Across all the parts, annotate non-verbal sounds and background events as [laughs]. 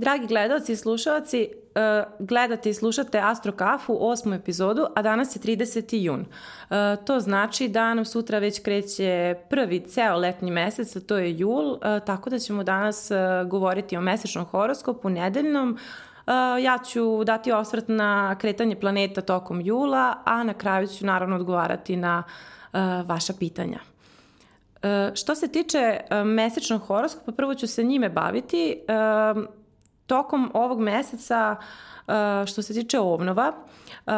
Dragi gledalci i slušalci, e, gledate i slušate Astro Kafu, osmu epizodu, a danas je 30. jun. E, to znači da nam sutra već kreće prvi ceo letnji mesec, a to je jul, e, tako da ćemo danas govoriti o mesečnom horoskopu nedeljnom, ja ću dati osvrt na kretanje planeta tokom jula, a na kraju ću naravno odgovarati na vaša pitanja. Što se tiče mesečnog horoskopa, prvo ću se njime baviti tokom ovog meseca uh, što se tiče ovnova, uh,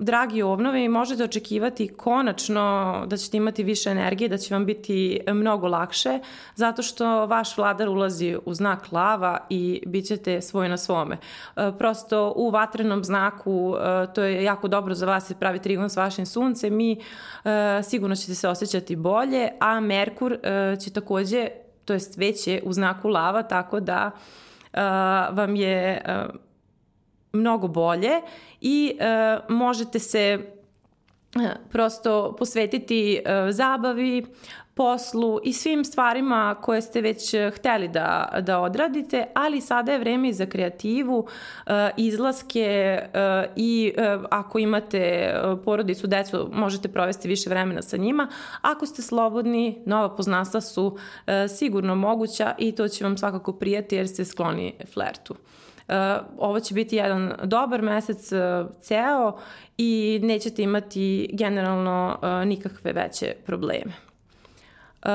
dragi ovnovi, možete očekivati konačno da ćete imati više energije, da će vam biti mnogo lakše, zato što vaš vladar ulazi u znak lava i bit ćete svoj na svome. Uh, prosto u vatrenom znaku to je jako dobro za vas, pravi trigon s vašim suncem mi sigurno ćete se osjećati bolje, a Merkur će takođe, to jest već je u znaku lava, tako da vam je mnogo bolje i možete se prosto posvetiti zabavi, poslu i svim stvarima koje ste već hteli da, da odradite, ali sada je vreme za kreativu, izlaske i ako imate porodicu, decu, možete provesti više vremena sa njima. Ako ste slobodni, nova poznanstva su sigurno moguća i to će vam svakako prijati jer ste skloni flertu. ovo će biti jedan dobar mesec ceo i nećete imati generalno nikakve veće probleme. Uh,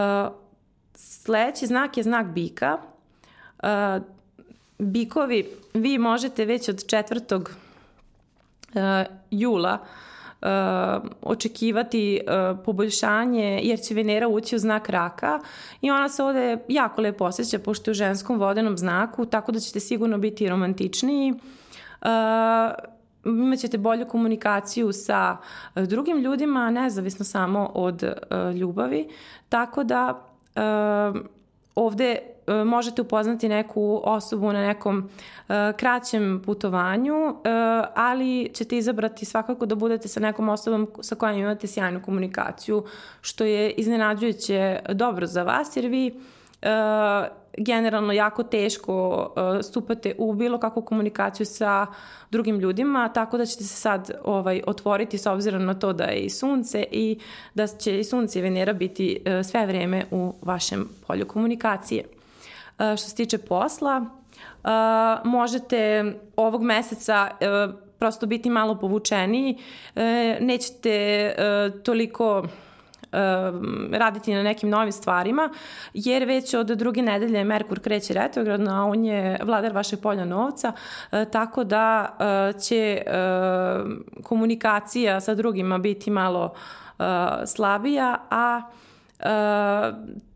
sledeći znak je znak bika. Uh, bikovi, vi možete već od 4. Uh, jula uh, očekivati uh, poboljšanje jer će Venera ući u znak raka i ona se ovde jako lepo osjeća pošto je u ženskom vodenom znaku, tako da ćete sigurno biti romantičniji. Uh, imaćete bolju komunikaciju sa e, drugim ljudima, nezavisno samo od uh, ljubavi, tako da uh, ovde možete upoznati neku osobu na nekom kraćem putovanju, ali ćete izabrati svakako da budete sa nekom osobom sa kojom imate sjajnu komunikaciju, što je iznenađujuće dobro za vas, jer vi generalno jako teško uh, stupate u bilo kakvu komunikaciju sa drugim ljudima, tako da ćete se sad ovaj, otvoriti s obzirom na to da je i sunce i da će i sunce i Venera biti uh, sve vreme u vašem polju komunikacije. Uh, što se tiče posla, možete ovog meseca prosto biti malo povučeniji, nećete toliko raditi na nekim novim stvarima, jer već od druge nedelje Merkur kreće retrogradno, a on je vladar vašeg polja novca, uh, tako da uh, će uh, komunikacija sa drugima biti malo slabija, a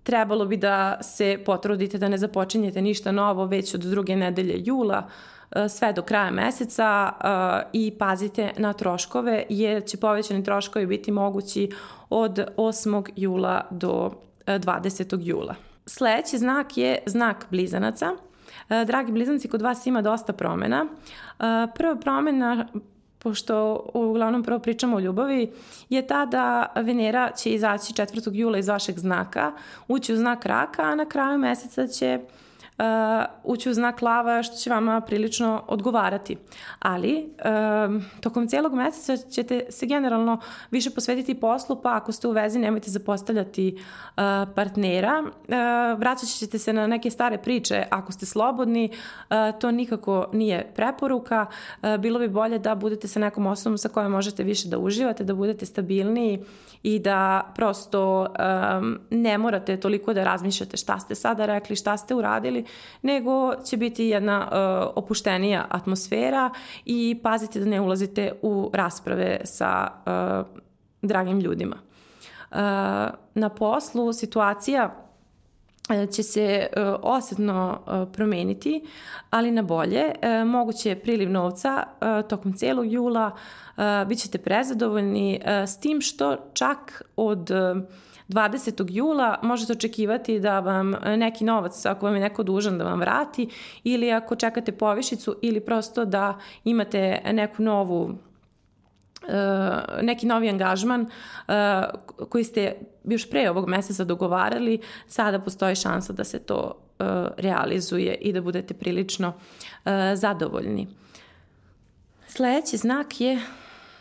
trebalo bi da se potrudite da ne započinjete ništa novo već od druge nedelje jula, E, sve do kraja meseca e, i pazite na troškove jer će povećani troškovi biti mogući od 8. jula do 20. E, jula. Sledeći znak je znak blizanaca. Dragi blizanci, kod vas ima dosta promena. Prva promena pošto uglavnom prvo pričamo o ljubavi, je ta da Venera će izaći 4. jula iz vašeg znaka, ući u znak raka, a na kraju meseca će uh, uh, ući u znak lava što će vama prilično odgovarati. Ali uh, tokom cijelog meseca ćete se generalno više posvetiti poslu, pa ako ste u vezi nemojte zapostavljati uh, partnera. Uh, vraćat ćete se na neke stare priče ako ste slobodni, uh, to nikako nije preporuka. Uh, bilo bi bolje da budete sa nekom osobom sa kojom možete više da uživate, da budete stabilniji i da prosto um, ne morate toliko da razmišljate šta ste sada rekli, šta ste uradili, nego će biti jedna uh, opuštenija atmosfera i pazite da ne ulazite u rasprave sa uh, dragim ljudima. Uh, na poslu situacija će se osetno promeniti, ali na bolje. Moguće je priliv novca tokom celog jula, bit ćete prezadovoljni s tim što čak od 20. jula možete očekivati da vam neki novac, ako vam je neko dužan da vam vrati, ili ako čekate povišicu, ili prosto da imate neku novu Uh, neki novi angažman uh, koji ste još pre ovog meseca dogovarali, sada postoji šansa da se to realizuje i da budete prilično zadovoljni. Sledeći znak je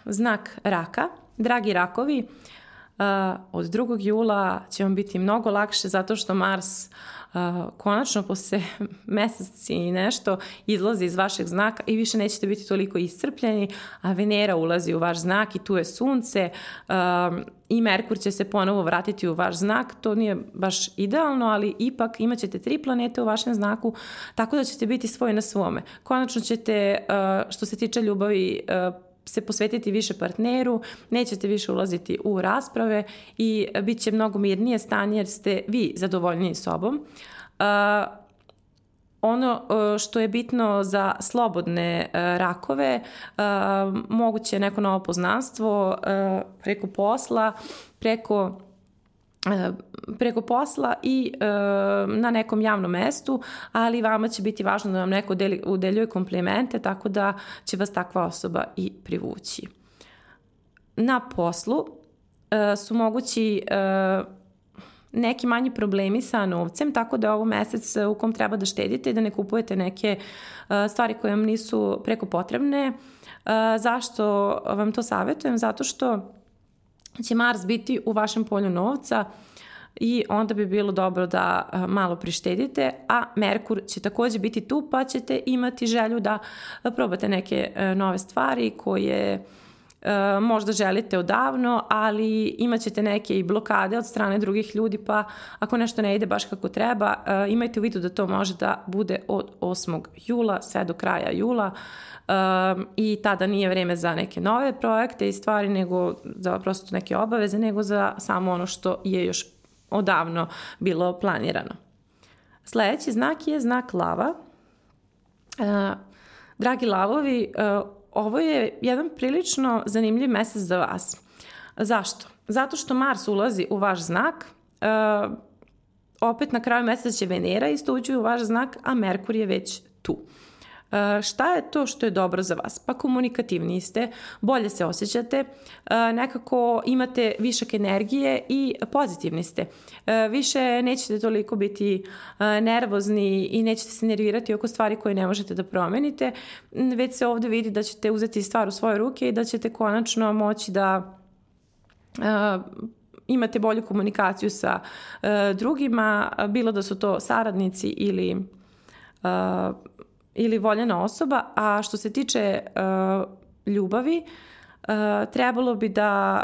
znak raka. Dragi rakovi, od 2. jula će vam biti mnogo lakše zato što Mars konačno posle [laughs] meseci i nešto izlazi iz vašeg znaka i više nećete biti toliko iscrpljeni, a Venera ulazi u vaš znak i tu je sunce i Merkur će se ponovo vratiti u vaš znak. To nije baš idealno, ali ipak imat ćete tri planete u vašem znaku, tako da ćete biti svoj na svome. Konačno ćete, što se tiče ljubavi, se posvetiti više partneru, nećete više ulaziti u rasprave i bit će mnogo mirnije stanje jer ste vi zadovoljniji sobom. Uh, ono što je bitno za slobodne rakove, moguće neko novo poznanstvo preko posla, preko E, preko posla i e, na nekom javnom mestu, ali vama će biti važno da vam neko deli, udeljuje komplimente, tako da će vas takva osoba i privući. Na poslu e, su mogući e, neki manji problemi sa novcem, tako da ovo mesec u kom treba da štedite i da ne kupujete neke e, stvari koje vam nisu preko potrebne. E, zašto vam to savjetujem? Zato što će Mars biti u vašem polju novca i onda bi bilo dobro da malo prištedite, a Merkur će takođe biti tu pa ćete imati želju da probate neke nove stvari koje možda želite odavno, ali imat ćete neke i blokade od strane drugih ljudi, pa ako nešto ne ide baš kako treba, imajte u vidu da to može da bude od 8. jula sve do kraja jula um, i tada nije vreme za neke nove projekte i stvari, nego za prosto neke obaveze, nego za samo ono što je još odavno bilo planirano. Sledeći znak je znak lava. Uh, dragi lavovi, uh, ovo je jedan prilično zanimljiv mesec za vas. Zašto? Zato što Mars ulazi u vaš znak, uh, opet na kraju meseca će Venera isto uđi u vaš znak, a Merkur je već tu. E, šta je to što je dobro za vas? Pa komunikativniji ste, bolje se osjećate, e, nekako imate višak energije i pozitivni ste. E, više nećete toliko biti nervozni i nećete se nervirati oko stvari koje ne možete da promenite, već se ovde vidi da ćete uzeti stvar u svoje ruke i da ćete konačno moći da imate bolju komunikaciju sa drugima, bilo da su to saradnici ili ili voljena osoba, a što se tiče uh, ljubavi, uh, trebalo bi da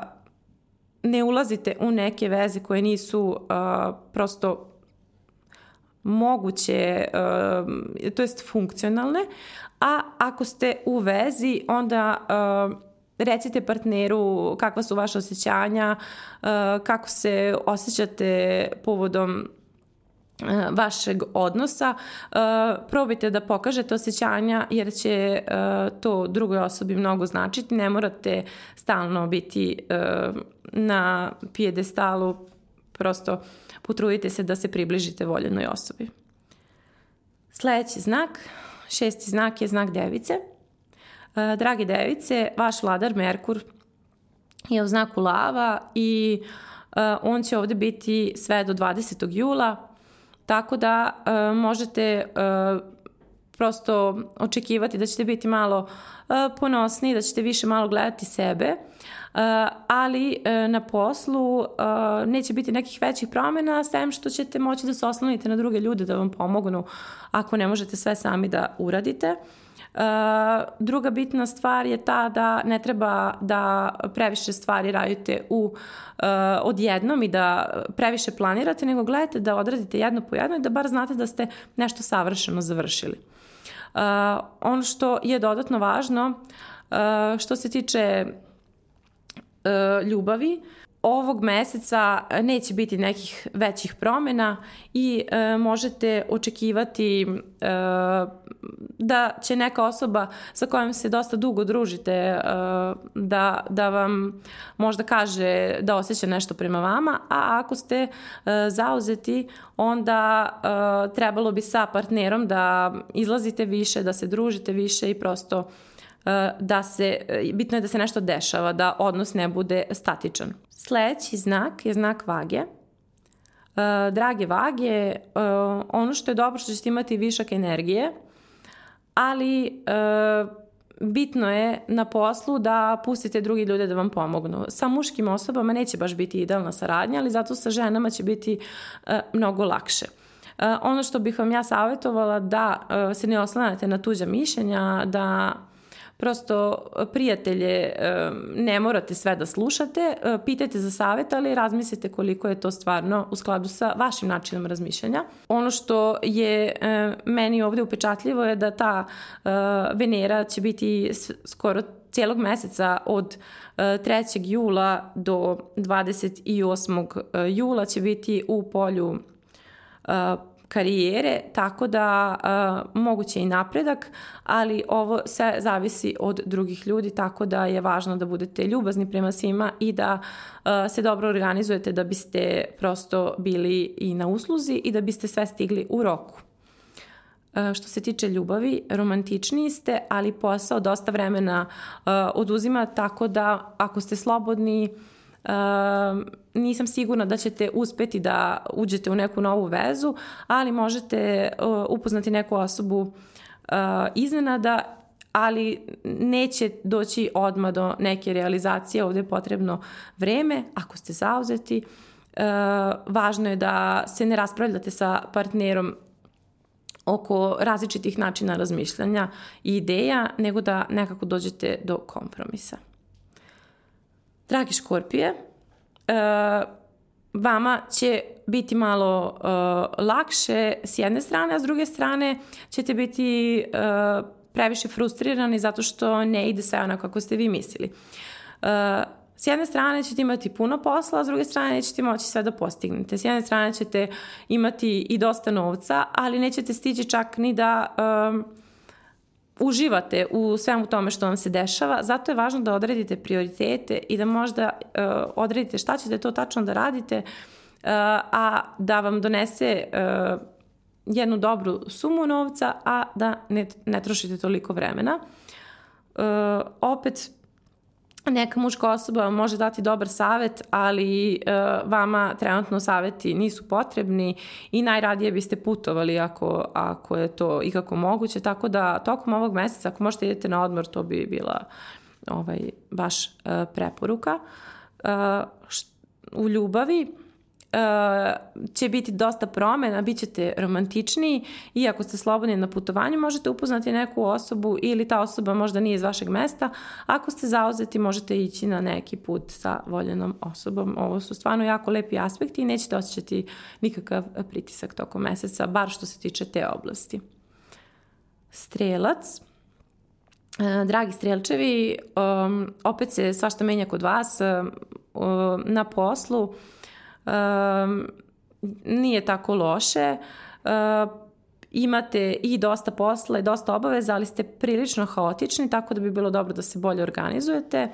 ne ulazite u neke veze koje nisu uh, prosto moguće, uh, to jest funkcionalne, a ako ste u vezi, onda uh, recite partneru kakva su vaše osjećanja, kako se osjećate povodom vašeg odnosa, e, probajte da pokažete osjećanja jer će e, to drugoj osobi mnogo značiti. Ne morate stalno biti na pijedestalu, prosto potrudite se da se približite voljenoj osobi. Sledeći znak, šesti znak je znak device. Dragi device, vaš vladar Merkur je u znaku lava i on će ovde biti sve do 20. jula Tako da uh, možete uh, prosto očekivati da ćete biti malo uh, ponosni, da ćete više malo gledati sebe, uh, ali uh, na poslu uh, neće biti nekih većih promjena, sem što ćete moći da se oslonite na druge ljude da vam pomognu ako ne možete sve sami da uradite. Uh, druga bitna stvar je ta da ne treba da previše stvari radite u, uh, odjednom i da previše planirate, nego gledajte da odradite jedno po jedno i da bar znate da ste nešto savršeno završili. Uh, ono što je dodatno važno, uh, što se tiče uh, ljubavi, ovog meseca neće biti nekih većih promena i e, možete očekivati e, da će neka osoba sa kojom se dosta dugo družite e, da, da vam možda kaže da osjeća nešto prema vama, a ako ste e, zauzeti onda e, trebalo bi sa partnerom da izlazite više, da se družite više i prosto e, da se, bitno je da se nešto dešava, da odnos ne bude statičan. Sledeći znak je znak vage. drage vage, ono što je dobro što ćete imati višak energije, ali bitno je na poslu da pustite drugi ljude da vam pomognu. Sa muškim osobama neće baš biti idealna saradnja, ali zato sa ženama će biti mnogo lakše. Ono što bih vam ja savjetovala da se ne oslanate na tuđa mišljenja, da prosto prijatelje ne morate sve da slušate, pitajte za savjet, ali razmislite koliko je to stvarno u skladu sa vašim načinom razmišljanja. Ono što je meni ovdje upečatljivo je da ta Venera će biti skoro cijelog meseca od 3. jula do 28. jula će biti u polju karijere, tako da uh, moguće i napredak, ali ovo sve zavisi od drugih ljudi, tako da je važno da budete ljubazni prema svima i da uh, se dobro organizujete da biste prosto bili i na usluzi i da biste sve stigli u roku. Što se tiče ljubavi, romantičniji ste, ali posao dosta vremena uh, oduzima, tako da ako ste slobodni, nisam sigurna da ćete uspeti da uđete u neku novu vezu, ali možete uh, upoznati neku osobu uh, iznenada ali neće doći odmah do neke realizacije, ovdje je potrebno vreme, ako ste zauzeti, uh, važno je da se ne raspravljate sa partnerom oko različitih načina razmišljanja i ideja, nego da nekako dođete do kompromisa. Dragi škorpije, vama će biti malo e, lakše s jedne strane, a s druge strane ćete biti e, previše frustrirani zato što ne ide sve onako kako ste vi mislili. S jedne strane ćete imati puno posla, a s druge strane nećete moći sve da postignete. S jedne strane ćete imati i dosta novca, ali nećete stići čak ni da uživate u svemu tome što vam se dešava, zato je važno da odredite prioritete i da možda uh, odredite šta ćete to tačno da radite, uh, a da vam donese uh, jednu dobru sumu novca, a da ne, ne trošite toliko vremena. Uh, opet, neka muška osoba može dati dobar savet, ali uh, vama trenutno saveti nisu potrebni i najradije biste putovali ako, ako je to ikako moguće, tako da tokom ovog meseca ako možete idete na odmor, to bi bila ovaj, baš uh, preporuka. Uh, u ljubavi će biti dosta promena, bit ćete romantičniji i ako ste slobodni na putovanju možete upoznati neku osobu ili ta osoba možda nije iz vašeg mesta. Ako ste zauzeti možete ići na neki put sa voljenom osobom. Ovo su stvarno jako lepi aspekti i nećete osjećati nikakav pritisak tokom meseca, bar što se tiče te oblasti. Strelac. Dragi strelčevi, um, opet se svašta menja kod vas um, na poslu um, nije tako loše. Uh, imate i dosta posla i dosta obaveza, ali ste prilično haotični, tako da bi bilo dobro da se bolje organizujete.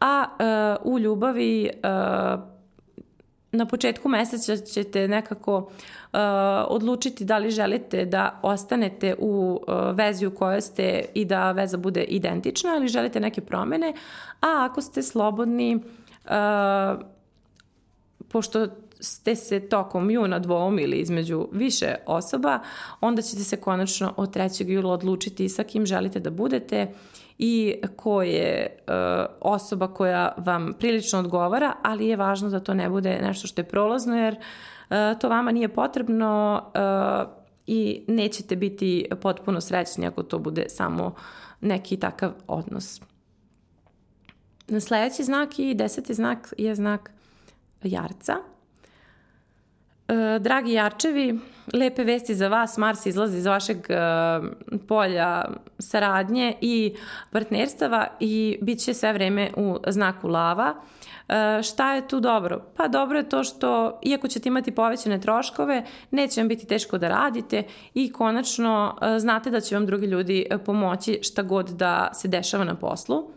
A uh, u ljubavi uh, na početku meseca ćete nekako uh, odlučiti da li želite da ostanete u uh, vezi u kojoj ste i da veza bude identična ili želite neke promene, a ako ste slobodni uh, pošto ste se tokom juna dvoumili između više osoba, onda ćete se konačno od 3. jula odlučiti sa kim želite da budete i ko je uh, osoba koja vam prilično odgovara, ali je važno da to ne bude nešto što je prolazno, jer uh, to vama nije potrebno uh, i nećete biti potpuno srećni ako to bude samo neki takav odnos. Sljedeći znak i deseti znak je znak jarca. E, dragi jarčevi, lepe vesti za vas, Mars izlazi iz vašeg e, polja saradnje i partnerstava i bit će sve vreme u znaku lava. E, šta je tu dobro? Pa dobro je to što, iako ćete imati povećane troškove, neće vam biti teško da radite i konačno znate da će vam drugi ljudi pomoći šta god da se dešava na poslu.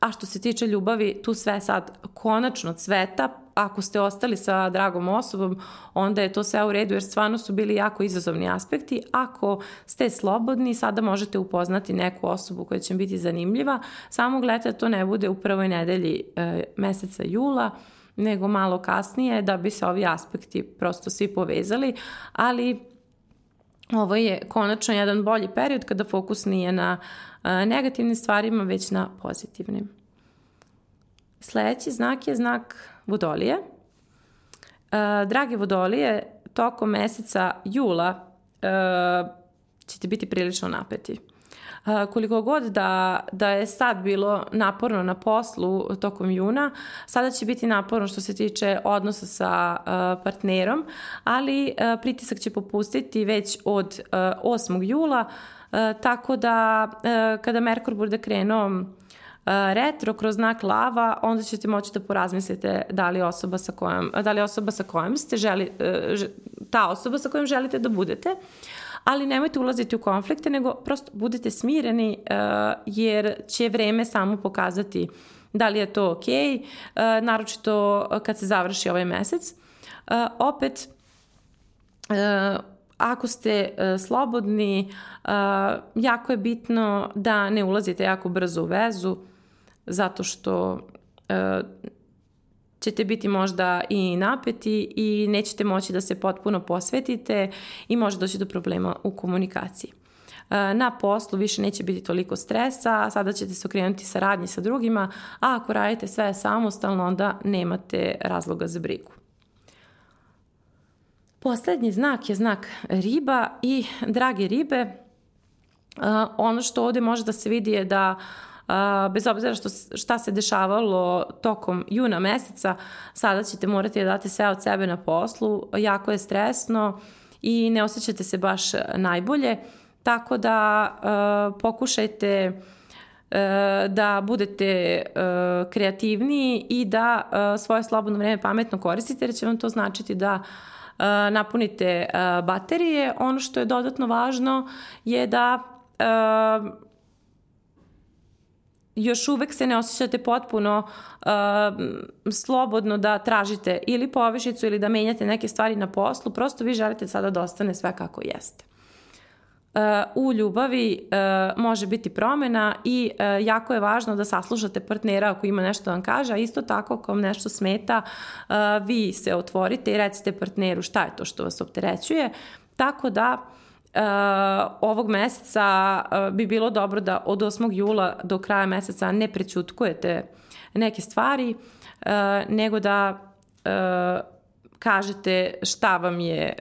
A što se tiče ljubavi, tu sve sad konačno cveta, ako ste ostali sa dragom osobom, onda je to sve u redu jer stvarno su bili jako izazovni aspekti. Ako ste slobodni, sada možete upoznati neku osobu koja će biti zanimljiva. Samo gledajte da to ne bude u prvoj nedelji e, meseca jula, nego malo kasnije da bi se ovi aspekti prosto svi povezali, ali ovo je konačno jedan bolji period kada fokus nije na negativnim stvarima, već na pozitivnim. Sledeći znak je znak vodolije. Drage vodolije, tokom meseca jula ćete biti prilično napeti koliko god da, da je sad bilo naporno na poslu tokom juna, sada će biti naporno što se tiče odnosa sa uh, partnerom, ali pritisak će popustiti već od uh, 8. jula, tako da kada Merkur bude krenuo retro kroz znak lava, onda ćete moći da porazmislite da li osoba sa kojom, da li osoba sa kojom ste želi, ta osoba sa kojom želite da budete. Ali nemojte ulaziti u konflikte, nego prosto budite smireni uh, jer će vreme samo pokazati da li je to ok, uh, naročito kad se završi ovaj mesec. Opet, ako ste slobodni, jako je bitno da ne ulazite jako brzo u vezu, zato što uh, ćete biti možda i napeti i nećete moći da se potpuno posvetite i može doći do problema u komunikaciji. E, na poslu više neće biti toliko stresa, sada ćete se okrenuti saradnji sa drugima, a ako radite sve samostalno, onda nemate razloga za brigu. Poslednji znak je znak riba i drage ribe, e, ono što ovde može da se vidi je da uh, bez obzira što, šta se dešavalo tokom juna meseca, sada ćete morati da date sve od sebe na poslu, jako je stresno i ne osjećate se baš najbolje, tako da uh, pokušajte uh, da budete uh, kreativniji i da uh, svoje slobodno vreme pametno koristite jer će vam to značiti da napunite baterije. Ono što je dodatno važno je da još uvek se ne osjećate potpuno uh, slobodno da tražite ili povišicu ili da menjate neke stvari na poslu, prosto vi želite sada da ostane sve kako jeste. Uh, u ljubavi uh, može biti promena i uh, jako je važno da saslušate partnera ako ima nešto da vam kaže, a isto tako ako vam nešto smeta, uh, vi se otvorite i recite partneru šta je to što vas opterećuje, tako da uh, Uh, ovog meseca uh, bi bilo dobro da od 8. jula do kraja meseca ne prećutkujete neke stvari, uh, nego da kažete šta vam je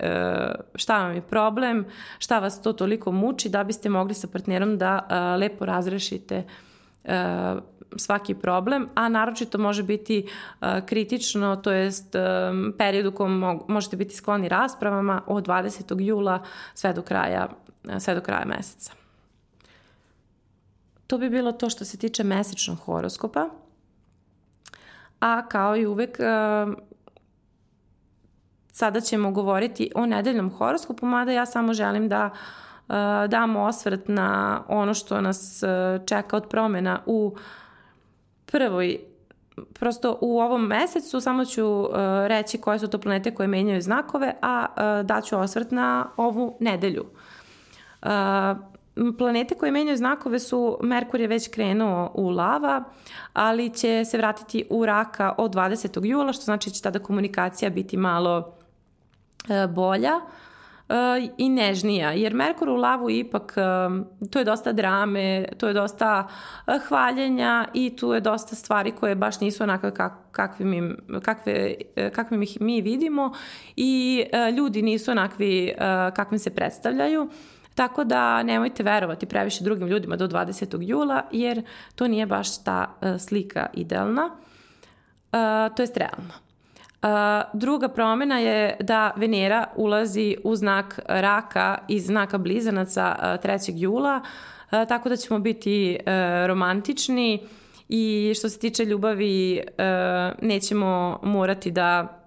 šta vam je problem, šta vas to toliko muči da biste mogli sa partnerom da lepo razrešite svaki problem, a naročito može biti uh, kritično, to jest um, period u kom možete biti skloni raspravama od 20. jula sve do kraja, sve do kraja meseca. To bi bilo to što se tiče mesečnog horoskopa. A kao i uvek, sada ćemo govoriti o nedeljnom horoskopu, mada ja samo želim da damo osvrt na ono što nas čeka od promena u uh, prvoj prosto u ovom mesecu samo ću uh, reći koje su to planete koje menjaju znakove, a uh, daću osvrt na ovu nedelju. Uh, planete koje menjaju znakove su, Merkur je već krenuo u lava, ali će se vratiti u raka od 20. jula, što znači da će tada komunikacija biti malo bolja. Uh, i nežnija, jer Merkur u lavu ipak, uh, to je dosta drame, to je dosta uh, hvaljenja i tu je dosta stvari koje baš nisu onakve kak, kakvim, im, kakve, kakvim ih mi vidimo i ljudi nisu onakvi kakvim se predstavljaju. Tako da nemojte verovati previše drugim ljudima do 20. jula, jer to nije baš ta slika idealna, to je realna druga promena je da Venera ulazi u znak raka iz znaka blizanaca 3. jula, tako da ćemo biti e, romantični i što se tiče ljubavi e, nećemo morati da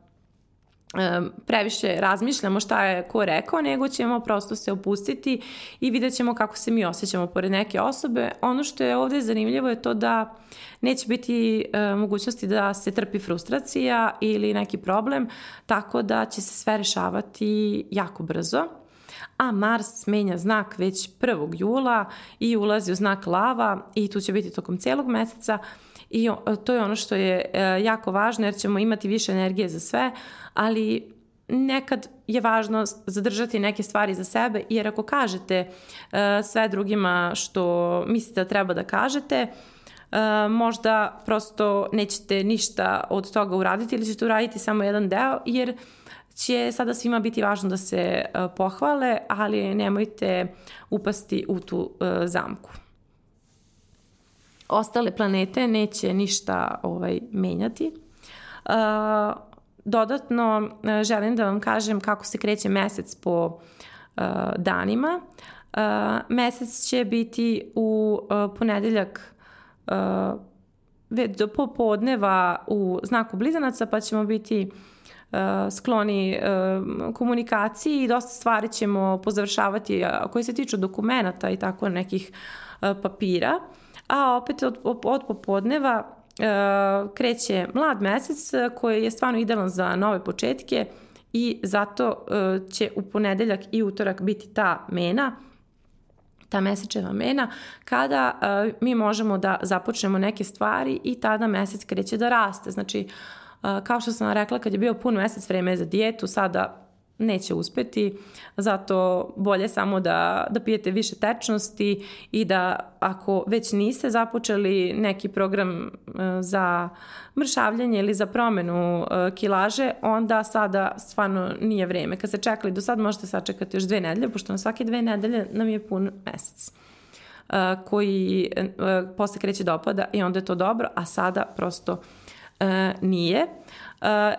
previše razmišljamo šta je ko rekao, nego ćemo prosto se opustiti i vidjet ćemo kako se mi osjećamo pored neke osobe. Ono što je ovde zanimljivo je to da neće biti e, mogućnosti da se trpi frustracija ili neki problem, tako da će se sve rešavati jako brzo. A Mars menja znak već 1. jula i ulazi u znak lava i tu će biti tokom celog meseca i to je ono što je jako važno jer ćemo imati više energije za sve, ali nekad je važno zadržati neke stvari za sebe jer ako kažete sve drugima što mislite da treba da kažete, možda prosto nećete ništa od toga uraditi ili ćete uraditi samo jedan deo jer će sada svima biti važno da se pohvale, ali nemojte upasti u tu zamku. Ostale planete neće ništa ovaj, menjati. Dodatno želim da vam kažem kako se kreće mesec po danima. Mesec će biti u ponedeljak već do popodneva u znaku blizanaca pa ćemo biti skloni komunikaciji i dosta stvari ćemo pozavršavati koje se tiču dokumenta i tako nekih papira. A opet od, od popodneva kreće mlad mesec koji je stvarno idealan za nove početke i zato uh, će u ponedeljak i utorak biti ta mena ta mesečeva mena, kada uh, mi možemo da započnemo neke stvari i tada mesec kreće da raste. Znači, uh, kao što sam rekla, kad je bio pun mesec vreme za dijetu, sada neće uspeti, zato bolje samo da, da pijete više tečnosti i da ako već niste započeli neki program e, za mršavljanje ili za promenu e, kilaže, onda sada stvarno nije vreme. Kad ste čekali do sad možete sačekati još dve nedelje, pošto na svake dve nedelje nam je pun mesec e, koji posle kreće da opada i onda je to dobro, a sada prosto nije. Eh,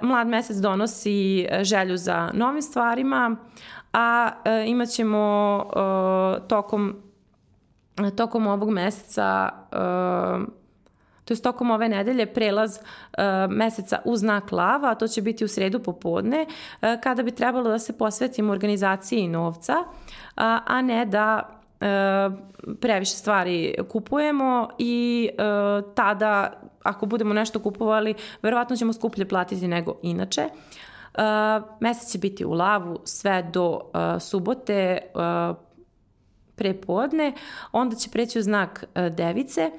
mlad mesec donosi eh, želju za novim stvarima, a eh, imat ćemo tokom, tokom ovog meseca to je tokom ove nedelje prelaz meseca u znak lava, a to će biti u sredu popodne, kada bi trebalo da se posvetimo organizaciji novca, a ne da previše stvari kupujemo i tada ako budemo nešto kupovali, verovatno ćemo skuplje platiti nego inače. Uh, mesec će biti u lavu sve do subote prepodne, onda će preći u znak device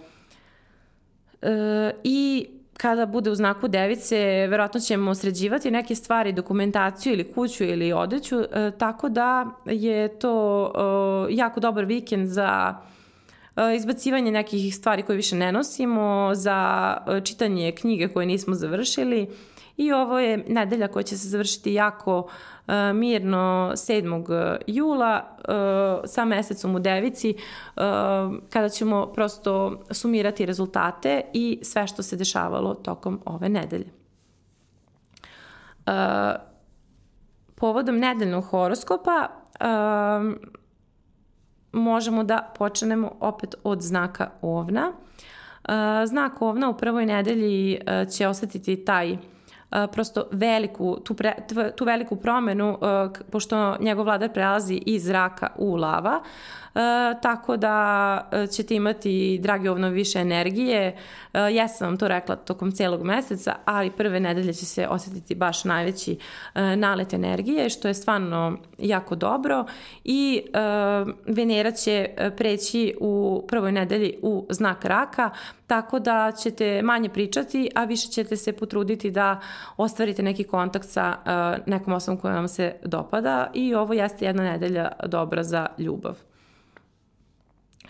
i kada bude u znaku device, verovatno ćemo sređivati neke stvari, dokumentaciju ili kuću ili odeću, uh, tako da je to uh, jako dobar vikend za E, izbacivanje nekih stvari koje više ne nosimo, za e, čitanje knjige koje nismo završili i ovo je nedelja koja će se završiti jako uh, mirno 7. jula uh, sa mesecom u devici kada ćemo prosto sumirati rezultate i sve što se dešavalo tokom ove nedelje. Povodom nedeljnog horoskopa možemo da počnemo opet od znaka ovna. Znak ovna u prvoj nedelji će osetiti taj prosto veliku, tu, pre, tu veliku promenu, pošto njegov vladar prelazi iz zraka u lava. E, tako da e, ćete imati, dragi ovno, više energije. E, ja sam vam to rekla tokom celog meseca, ali prve nedelje će se osetiti baš najveći nalet energije, što je stvarno jako dobro. I Venera će preći u prvoj nedelji u znak raka, tako da ćete manje pričati, a više ćete se potruditi da ostvarite neki kontakt sa nekom osobom koja vam se dopada. I ovo jeste jedna nedelja dobra za ljubav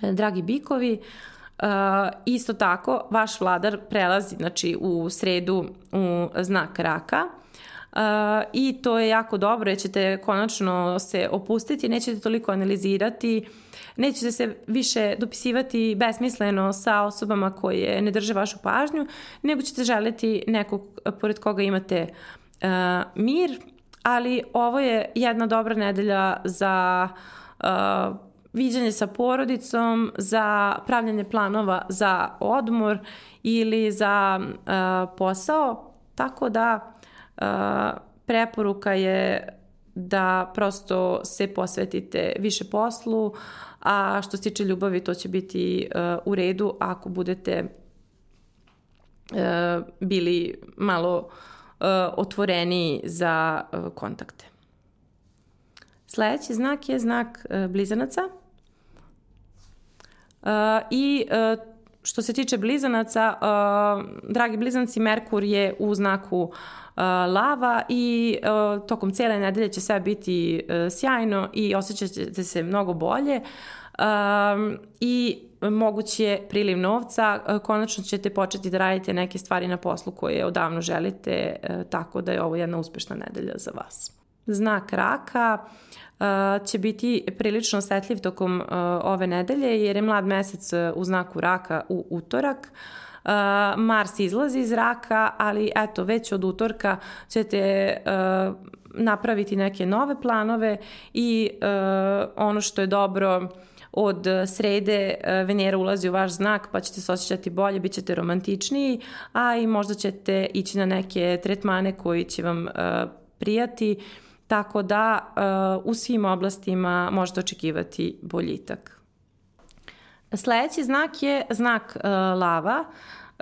dragi bikovi, Uh, isto tako, vaš vladar prelazi znači, u sredu u znak raka uh, i to je jako dobro jer ćete konačno se opustiti, nećete toliko analizirati, nećete se više dopisivati besmisleno sa osobama koje ne drže vašu pažnju, nego ćete želiti nekog pored koga imate uh, mir, ali ovo je jedna dobra nedelja za uh, viđanje sa porodicom, za pravljanje planova za odmor ili za uh, posao, tako da uh, preporuka je da prosto se posvetite više poslu, a što se tiče ljubavi to će biti uh, u redu ako budete bili malo uh, otvoreni za uh, kontakte. Sledeći znak je znak blizanaca. Uh, I uh, što se tiče blizanaca, uh, dragi blizanci, Merkur je u znaku lava i tokom cijele nedelje će sve biti sjajno i osjećat ćete se mnogo bolje um, i mogući je priliv novca, konačno ćete početi da radite neke stvari na poslu koje odavno želite, tako da je ovo jedna uspešna nedelja za vas. Znak raka će biti prilično osetljiv tokom ove nedelje jer je mlad mesec u znaku raka u utorak. Mars izlazi iz raka, ali eto, već od utorka ćete napraviti neke nove planove i ono što je dobro od srede Venera ulazi u vaš znak pa ćete se osjećati bolje, bit ćete romantičniji, a i možda ćete ići na neke tretmane koji će vam prijati tako da uh, u svim oblastima možete očekivati boljitak. Sledeći znak je znak uh, lava.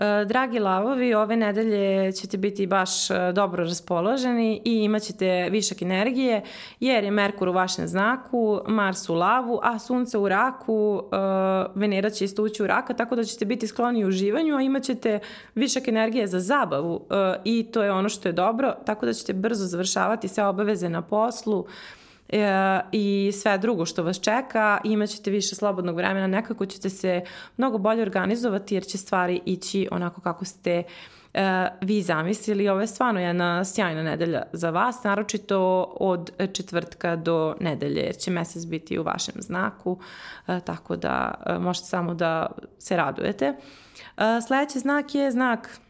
E, dragi lavovi, ove nedelje ćete biti baš e, dobro raspoloženi i imat ćete višak energije jer je Merkur u vašem znaku, Mars u lavu, a Sunce u raku, e, Venera će isto ući u raka, tako da ćete biti skloni uživanju, a imat ćete višak energije za zabavu i to je ono što je dobro, tako da ćete brzo završavati sve obaveze na poslu, e, i sve drugo što vas čeka, imaćete više slobodnog vremena, nekako ćete se mnogo bolje organizovati jer će stvari ići onako kako ste e, vi zamislili. Ovo je stvarno jedna sjajna nedelja za vas, naročito od četvrtka do nedelje, jer će mesec biti u vašem znaku, e, tako da e, možete samo da se radujete. E, sledeći znak je znak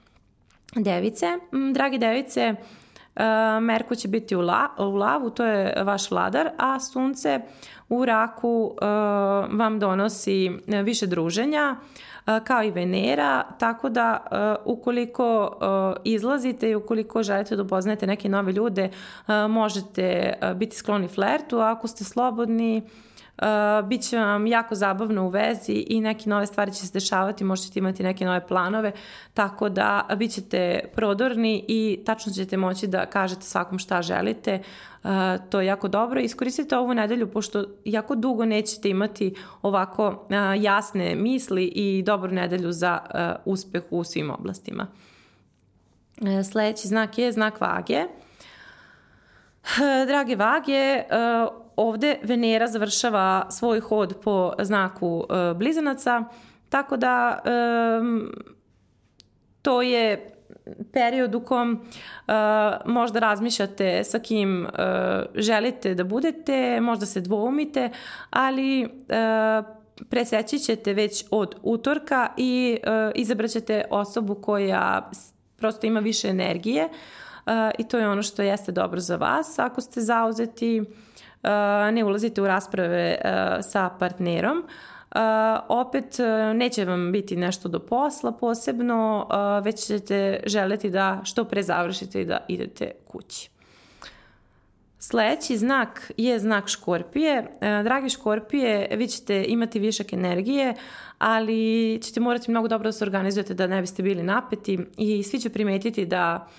device. Dragi device, E, Merkur će biti u, la, u lavu, to je vaš vladar, a sunce u raku e, vam donosi više druženja, e, kao i Venera, tako da ukoliko izlazite i ukoliko želite da upoznate neke nove ljude, možete biti skloni flertu, a ako ste slobodni, Uh, bit će vam jako zabavno u vezi i neke nove stvari će se dešavati, možete imati neke nove planove, tako da bit ćete prodorni i tačno ćete moći da kažete svakom šta želite. Uh, to je jako dobro. Iskoristite ovu nedelju, pošto jako dugo nećete imati ovako uh, jasne misli i dobru nedelju za uspeh u svim oblastima. Sledeći znak je znak vage. Drage vage, ovde Venera završava svoj hod po znaku e, blizanaca, tako da e, to je period u kom uh, možda razmišljate sa kim uh, želite da budete, možda se dvoumite, ali uh, preseći ćete već od utorka i uh, izabraćete osobu koja prosto ima više energije uh, i to je ono što jeste dobro za vas. Ako ste zauzeti uh, ne ulazite u rasprave sa partnerom, Uh, opet neće vam biti nešto do posla posebno, uh, već ćete želeti da što pre završite i da idete kući. Sledeći znak je znak škorpije. Dragi škorpije, vi ćete imati višak energije, ali ćete morati mnogo dobro da se organizujete da ne biste bili napeti i svi će primetiti da uh,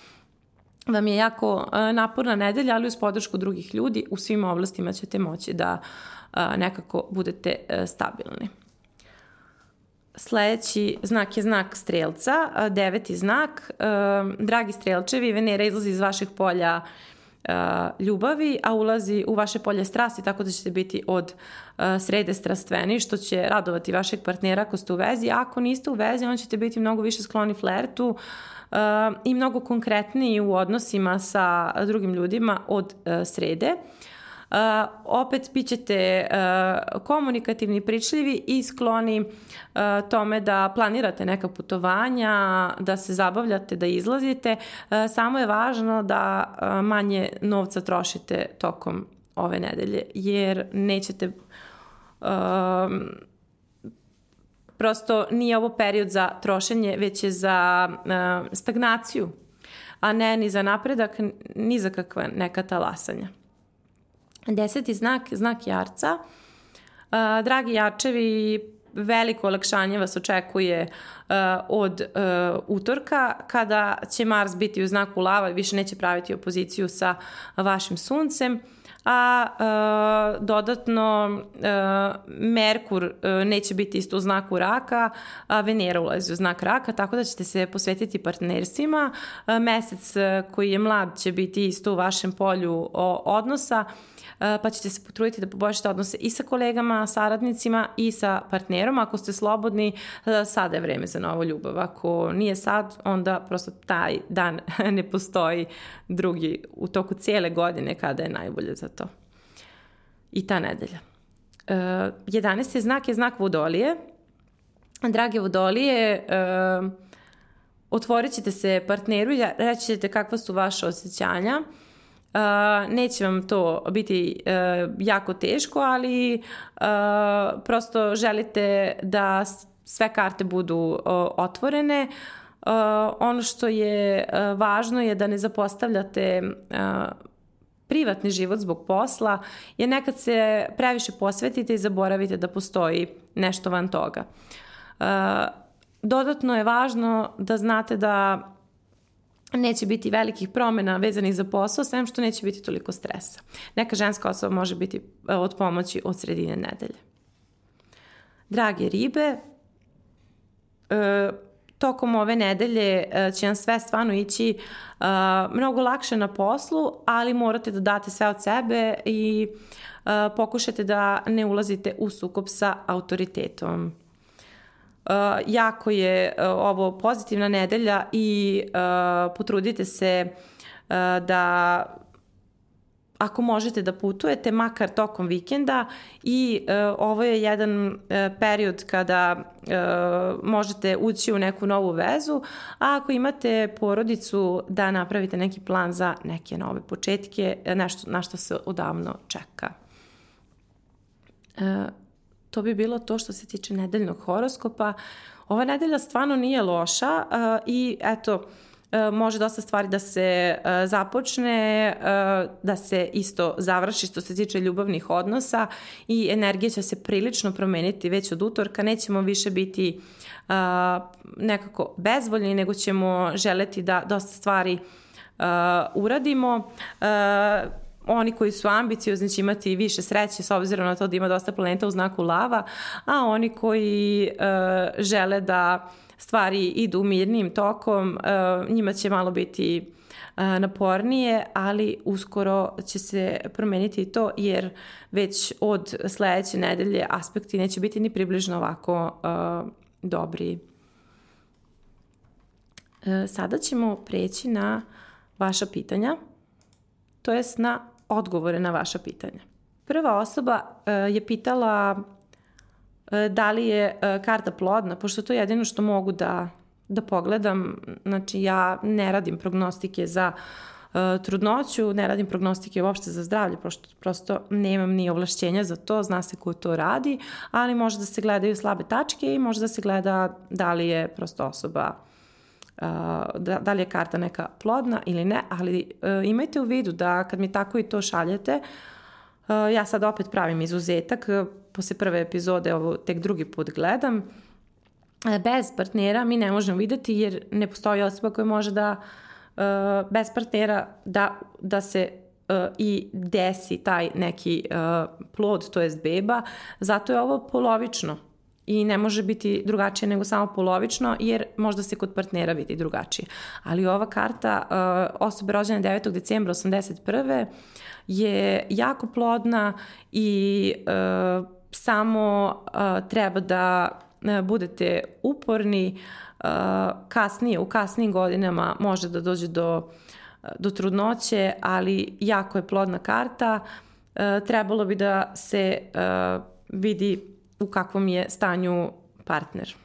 vam je jako e, naporna nedelja, ali uz podršku drugih ljudi u svim oblastima ćete moći da e, nekako budete e, stabilni. Sledeći znak je znak strelca, deveti znak. Dragi strelčevi, Venera izlazi iz vaših polja ljubavi, a ulazi u vaše polje strasti, tako da ćete biti od srede strastveni, što će radovati vašeg partnera ako ste u vezi. Ako niste u vezi, on ćete biti mnogo više skloni flertu, i mnogo konkretniji u odnosima sa drugim ljudima od e, srede. Uh, opet bit ćete uh, komunikativni, pričljivi i skloni uh, tome da planirate neka putovanja, da se zabavljate, da izlazite. Uh, samo je važno da uh, manje novca trošite tokom ove nedelje, jer nećete uh, prosto nije ovo period za trošenje, već je za uh, stagnaciju, a ne ni za napredak, ni za kakva neka talasanja. Deseti znak, znak jarca. Uh, dragi jarčevi, veliko olakšanje vas očekuje od utorka kada će Mars biti u znaku lava i više neće praviti opoziciju sa vašim suncem a e, dodatno e, Merkur e, neće biti isto u znaku raka, a Venera ulazi u znak raka, tako da ćete se posvetiti partnerstvima. E, mesec koji je mlad će biti isto u vašem polju odnosa, E, pa ćete se potruditi da poboljšate odnose i sa kolegama, saradnicima i sa partnerom. Ako ste slobodni, sada je vreme za novu ljubav. Ako nije sad, onda prosto taj dan [laughs] ne postoji drugi u toku cijele godine kada je najbolje za to. I ta nedelja. 11. E, znak je znak vodolije. Drage vodolije, otvorit ćete se partneru i reći ćete kakva su vaše osjećanja Uh, neće vam to biti uh, jako teško, ali uh, prosto želite da sve karte budu otvorene. Ono što je uh, važno je da ne zapostavljate uh, privatni život zbog posla, jer nekad se previše posvetite i zaboravite da postoji nešto van toga. Uh, dodatno je važno da znate da neće biti velikih promena vezanih za posao, sem što neće biti toliko stresa. Neka ženska osoba može biti e, od pomoći od sredine nedelje. Drage ribe, e, tokom ove nedelje e, će vam sve stvarno ići mnogo lakše na poslu, ali morate da date sve od sebe i pokušajte da ne ulazite u sukob sa autoritetom. Uh, jako je uh, ovo pozitivna nedelja i uh, potrudite se uh, da ako možete da putujete makar tokom vikenda i uh, ovo je jedan uh, period kada uh, možete ući u neku novu vezu, a ako imate porodicu da napravite neki plan za neke nove početke, nešto na što se odavno čeka. Uh, to bi bilo to što se tiče nedeljnog horoskopa. Ova nedelja stvarno nije loša uh, i eto, uh, može dosta stvari da se uh, započne, uh, da se isto završi što se tiče ljubavnih odnosa i energija će se prilično promeniti već od utorka. Nećemo više biti nekako bezvoljni, nego ćemo želeti da dosta stvari uradimo. Oni koji su ambiciozni će imati više sreće s obzirom na to da ima dosta planeta u znaku lava, a oni koji žele da stvari idu mirnim tokom, uh, njima će malo biti uh, napornije, ali uskoro će se promeniti to jer već od sledeće nedelje aspekti neće biti ni približno ovako uh, dobri. Sada ćemo preći na vaša pitanja, to jest na odgovore na vaša pitanja. Prva osoba je pitala da li je uh, karta plodna, pošto to je jedino što mogu da, da pogledam. Znači, ja ne radim prognostike za uh, trudnoću, ne radim prognostike uopšte za zdravlje, prosto, prosto nemam ni ovlašćenja za to, zna se ko to radi, ali može da se gledaju slabe tačke i može da se gleda da li je prosto osoba da, da li je karta neka plodna ili ne, ali uh, imajte u vidu da kad mi tako i to šaljete, uh, ja sad opet pravim izuzetak, posle prve epizode ovo tek drugi put gledam, uh, bez partnera mi ne možemo videti jer ne postoji osoba koja može da uh, bez partnera da, da se uh, i desi taj neki plod, to jest beba, zato je ovo polovično i ne može biti drugačije nego samo polovično jer možda se kod partnera vidi drugačije. Ali ova karta osobe rođene 9. decembra 81. je jako plodna i samo uh, treba da budete uporni uh, kasnije, u kasnijim godinama može da dođe do, do trudnoće, ali jako je plodna karta. Uh, trebalo bi da se uh, vidi u kakvom je stanju partner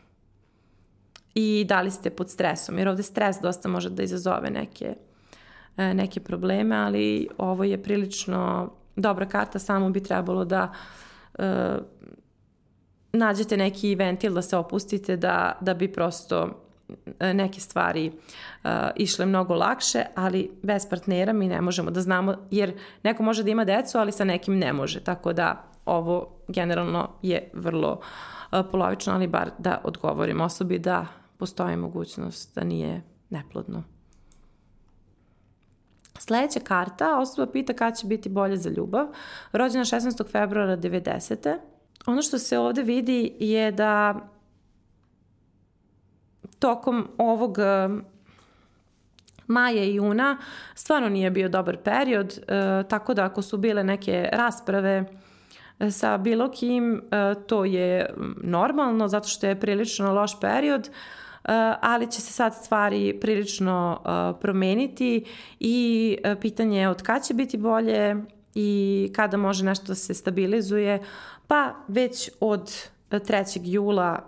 i da li ste pod stresom, jer ovde stres dosta može da izazove neke, neke probleme, ali ovo je prilično dobra karta, samo bi trebalo da uh, nađete neki ventil da se opustite, da, da bi prosto e, neke stvari uh, išle mnogo lakše, ali bez partnera mi ne možemo da znamo, jer neko može da ima decu, ali sa nekim ne može, tako da ovo generalno je vrlo uh, polovično, ali bar da odgovorim osobi da postoji mogućnost da nije neplodno. Sledeća karta, osoba pita kada će biti bolje za ljubav. Rođena 16. februara 90. Ono što se ovde vidi je da tokom ovog e, maja i juna stvarno nije bio dobar period, e, tako da ako su bile neke rasprave e, sa bilo kim, to je normalno zato što je prilično loš period, ali će se sad stvari prilično promeniti i pitanje je od kada će biti bolje i kada može nešto da se stabilizuje, pa već od 3. jula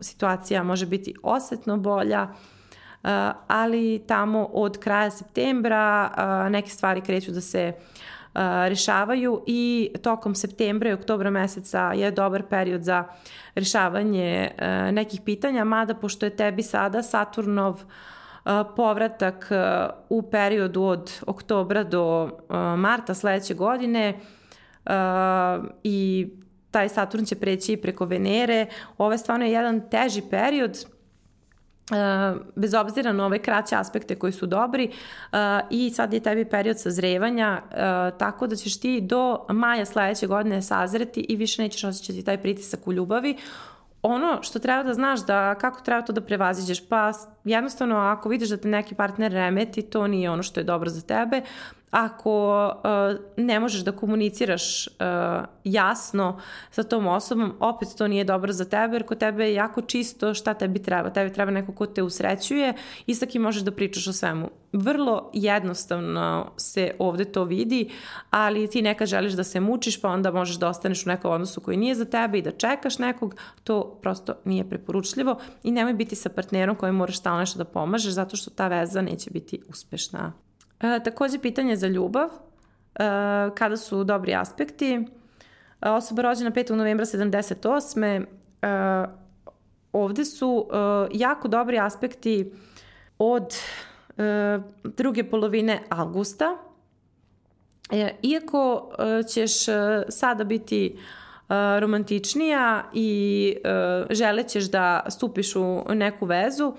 situacija može biti osetno bolja, ali tamo od kraja septembra neke stvari kreću da se uh, rešavaju i tokom septembra i oktobra meseca je dobar period za rešavanje nekih pitanja, mada pošto je tebi sada Saturnov povratak u periodu od oktobra do marta sledeće godine i taj Saturn će preći preko Venere. Ovo je stvarno jedan teži period, bez obzira na ove kraće aspekte koji su dobri uh, i sad je tebi period sazrevanja uh, tako da ćeš ti do maja sledeće godine sazreti i više nećeš osjećati taj pritisak u ljubavi. Ono što treba da znaš da kako treba to da prevaziđeš, pa jednostavno ako vidiš da te neki partner remeti, to nije ono što je dobro za tebe, ako uh, ne možeš da komuniciraš uh, jasno sa tom osobom, opet to nije dobro za tebe, jer kod tebe je jako čisto šta tebi treba. Tebi treba neko ko te usrećuje i sa kim možeš da pričaš o svemu. Vrlo jednostavno se ovde to vidi, ali ti nekad želiš da se mučiš, pa onda možeš da ostaneš u nekom odnosu koji nije za tebe i da čekaš nekog, to prosto nije preporučljivo i nemoj biti sa partnerom koji moraš stalno nešto da pomažeš, zato što ta veza neće biti uspešna. E, takođe pitanje za ljubav, e, kada su dobri aspekti. E, osoba rođena 5. novembra 78. E, ovde su e, jako dobri aspekti od e, druge polovine avgusta. E, iako e, ćeš e, sada biti e, romantičnija i e, želećeš da stupiš u neku vezu,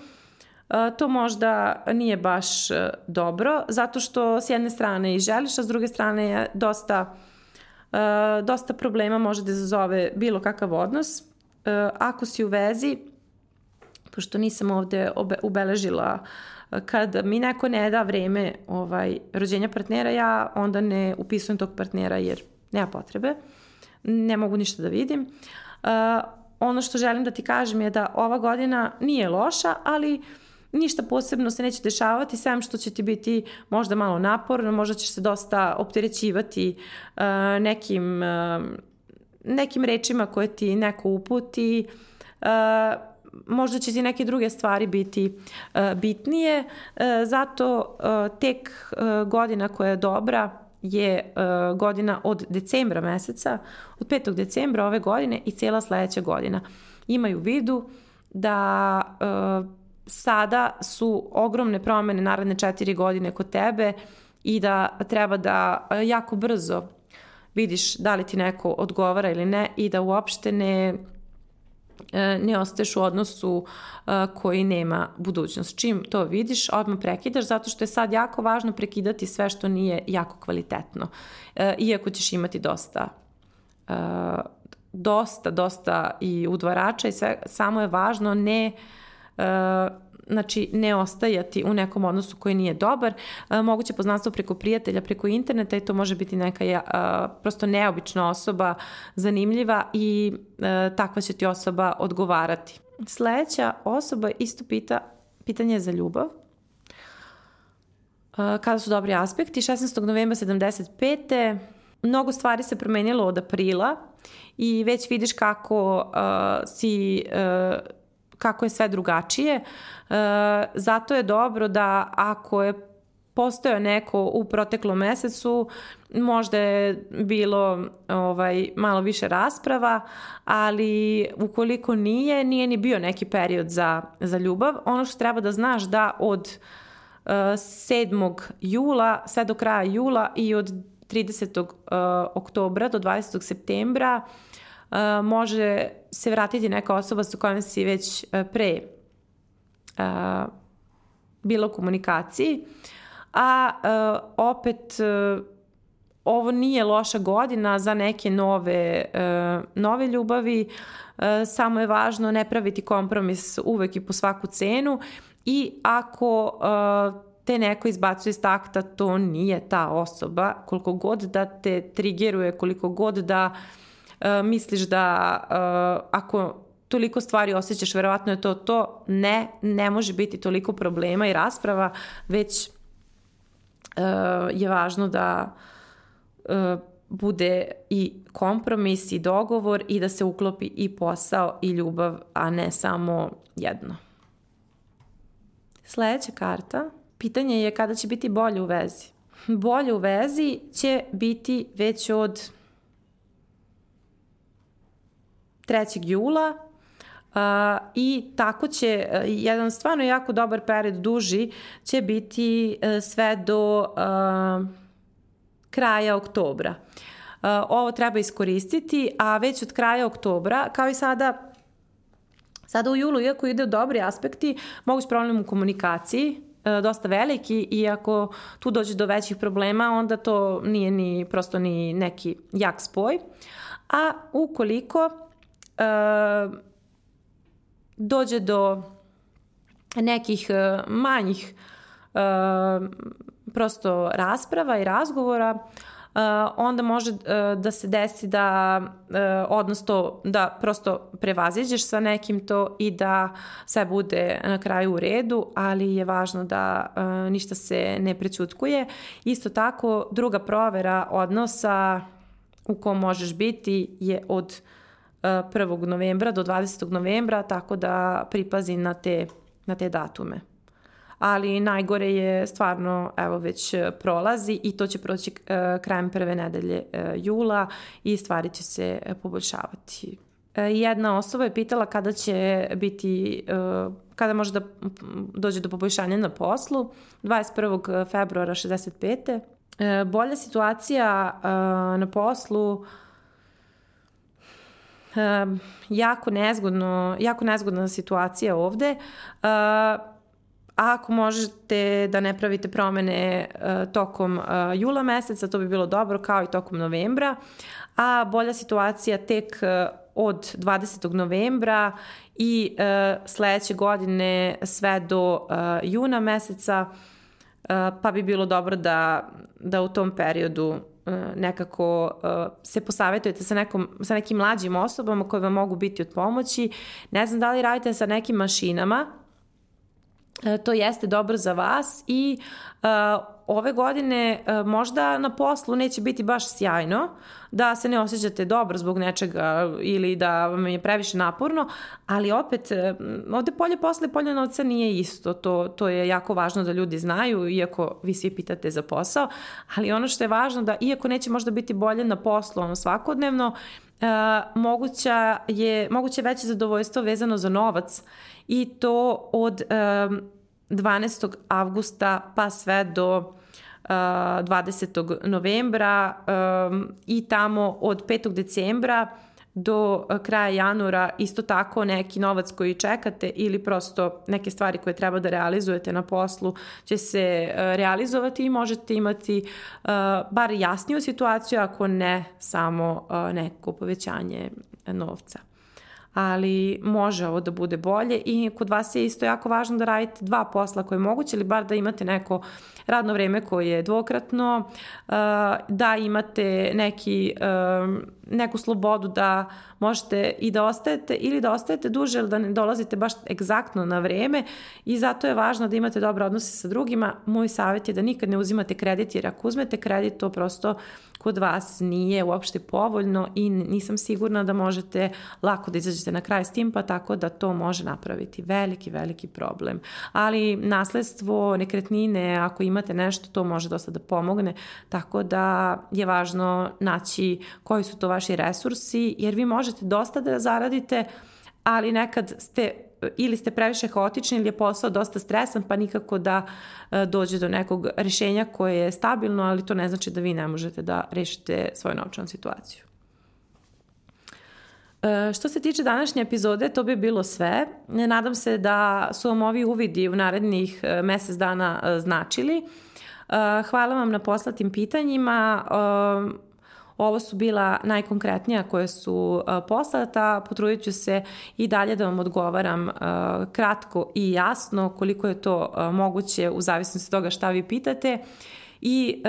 to možda nije baš e, dobro, zato što s jedne strane i želiš, a s druge strane je dosta, e, dosta problema može da izazove bilo kakav odnos. E, ako si u vezi, pošto nisam ovde ubeležila kad mi neko ne da vreme ovaj, rođenja partnera, ja onda ne upisujem tog partnera jer nema potrebe. Ne mogu ništa da vidim. Uh, ono što želim da ti kažem je da ova godina nije loša, ali uh, ništa posebno se neće dešavati, sem što će ti biti možda malo naporno, možda ćeš se dosta opterećivati uh, nekim, uh, nekim rečima koje ti neko uputi, uh, možda će ti neke druge stvari biti uh, bitnije, uh, zato uh, tek uh, godina koja je dobra je uh, godina od decembra meseca, od 5. decembra ove godine i cijela sledeća godina. Imaju vidu da uh, sada su ogromne promene naredne četiri godine kod tebe i da treba da e, jako brzo vidiš da li ti neko odgovara ili ne i da uopšte ne e, ne ostaješ u odnosu e, koji nema budućnost. Čim to vidiš, odmah prekidaš, zato što je sad jako važno prekidati sve što nije jako kvalitetno. Iako ćeš imati dosta dosta, dosta i udvarača i sve, samo je važno ne uh, znači ne ostajati u nekom odnosu koji nije dobar, moguće poznanstvo preko prijatelja, preko interneta i to može biti neka prosto neobična osoba, zanimljiva i takva će ti osoba odgovarati. Sledeća osoba isto pita pitanje za ljubav. Kada su dobri aspekti? 16. novembra 75. Mnogo stvari se promenilo od aprila i već vidiš kako uh, si uh, kako je sve drugačije. E, zato je dobro da ako je postojao neko u proteklom mesecu, možda je bilo ovaj, malo više rasprava, ali ukoliko nije, nije ni bio neki period za, za ljubav. Ono što treba da znaš da od e, 7. jula sve do kraja jula i od 30. Uh, oktobra do 20. septembra uh, može se vratiti neka osoba sa kojom si već pre uh, bilo komunikaciji, a opet ovo nije loša godina za neke nove, nove ljubavi, samo je važno ne praviti kompromis uvek i po svaku cenu i ako te neko izbacuje iz takta, to nije ta osoba, koliko god da te trigeruje, koliko god da uh, misliš da uh, ako toliko stvari osjećaš, verovatno je to to, ne, ne može biti toliko problema i rasprava, već uh, je važno da bude i kompromis i dogovor i da se uklopi i posao i ljubav, a ne samo jedno. Sledeća karta, pitanje je kada će biti bolje u vezi. Bolje u vezi će biti već od 3. jula Uh, I tako će uh, jedan stvarno jako dobar period duži će biti uh, sve do uh, kraja oktobra. Uh, ovo treba iskoristiti, a već od kraja oktobra, kao i sada Sada u julu, iako ide u dobri aspekti, moguć problem u komunikaciji, dosta veliki i ako tu dođe do većih problema, onda to nije ni prosto ni neki jak spoj. A ukoliko uh, dođe do nekih e, manjih e, prosto rasprava i razgovora, uh, onda može uh, da se desi da uh, odnos to, da prosto prevaziđeš sa nekim to i da sve bude na kraju u redu, ali je važno da ništa se ne prećutkuje. Isto tako, druga provera odnosa u kom možeš biti je od 1. novembra do 20. novembra, tako da pripazi na te, na te datume. Ali najgore je stvarno, evo već prolazi i to će proći uh, krajem prve nedelje uh, jula i stvari će se poboljšavati. Jedna osoba je pitala kada će biti, kada može da dođe do poboljšanja na poslu. 21. februara 65. Bolja situacija na poslu uh, jako nezgodno, jako nezgodna situacija ovde. Uh, ako možete da ne pravite promene uh, tokom uh, jula meseca, to bi bilo dobro, kao i tokom novembra. A bolja situacija tek uh, od 20. novembra i sledeće godine sve do juna meseca, pa bi bilo dobro da, da u tom periodu E, nekako uh, se posavetujete sa, nekom, sa nekim mlađim osobama koje vam mogu biti od pomoći. Ne znam da li radite sa nekim mašinama, uh, to jeste dobro za vas i ove godine uh, možda na poslu neće biti baš sjajno, da se ne osjećate dobro zbog nečega ili da vam je previše naporno, ali opet uh, ovde polje posla i polje novca nije isto, to, to je jako važno da ljudi znaju, iako vi svi pitate za posao, ali ono što je važno da iako neće možda biti bolje na poslu ono svakodnevno, uh, moguća je, moguće veće zadovoljstvo vezano za novac i to od uh, 12. avgusta pa sve do 20. novembra i tamo od 5. decembra do kraja januara isto tako neki novac koji čekate ili prosto neke stvari koje treba da realizujete na poslu će se realizovati i možete imati bar jasniju situaciju ako ne samo neko povećanje novca ali može ovo da bude bolje i kod vas je isto jako važno da radite dva posla koje je moguće ili bar da imate neko radno vreme koje je dvokratno, uh, da imate neki, um, neku slobodu da možete i da ostajete ili da ostajete duže ili da ne dolazite baš egzaktno na vreme i zato je važno da imate dobre odnose sa drugima. Moj savjet je da nikad ne uzimate kredit jer ako uzmete kredit to prosto kod vas nije uopšte povoljno i nisam sigurna da možete lako da izađete na kraj s tim, pa tako da to može napraviti veliki, veliki problem. Ali nasledstvo, nekretnine, ako imate nešto, to može dosta da pomogne, tako da je važno naći koji su to vaši resursi, jer vi možete dosta da zaradite, ali nekad ste ili ste previše haotični ili je posao dosta stresan pa nikako da e, dođe do nekog rešenja koje je stabilno, ali to ne znači da vi ne možete da rešite svoju novčanu situaciju. E, što se tiče današnje epizode, to bi bilo sve. Nadam se da su vam ovi uvidi u narednih e, mesec dana e, značili. Hvala vam na poslatim pitanjima. Ovo su bila najkonkretnija koje su poslata. Potrudit ću se i dalje da vam odgovaram kratko i jasno koliko je to moguće u zavisnosti toga šta vi pitate i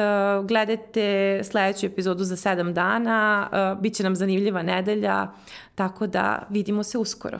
gledajte sledeću epizodu za sedam dana, uh, bit će nam zanimljiva nedelja, tako da vidimo se uskoro.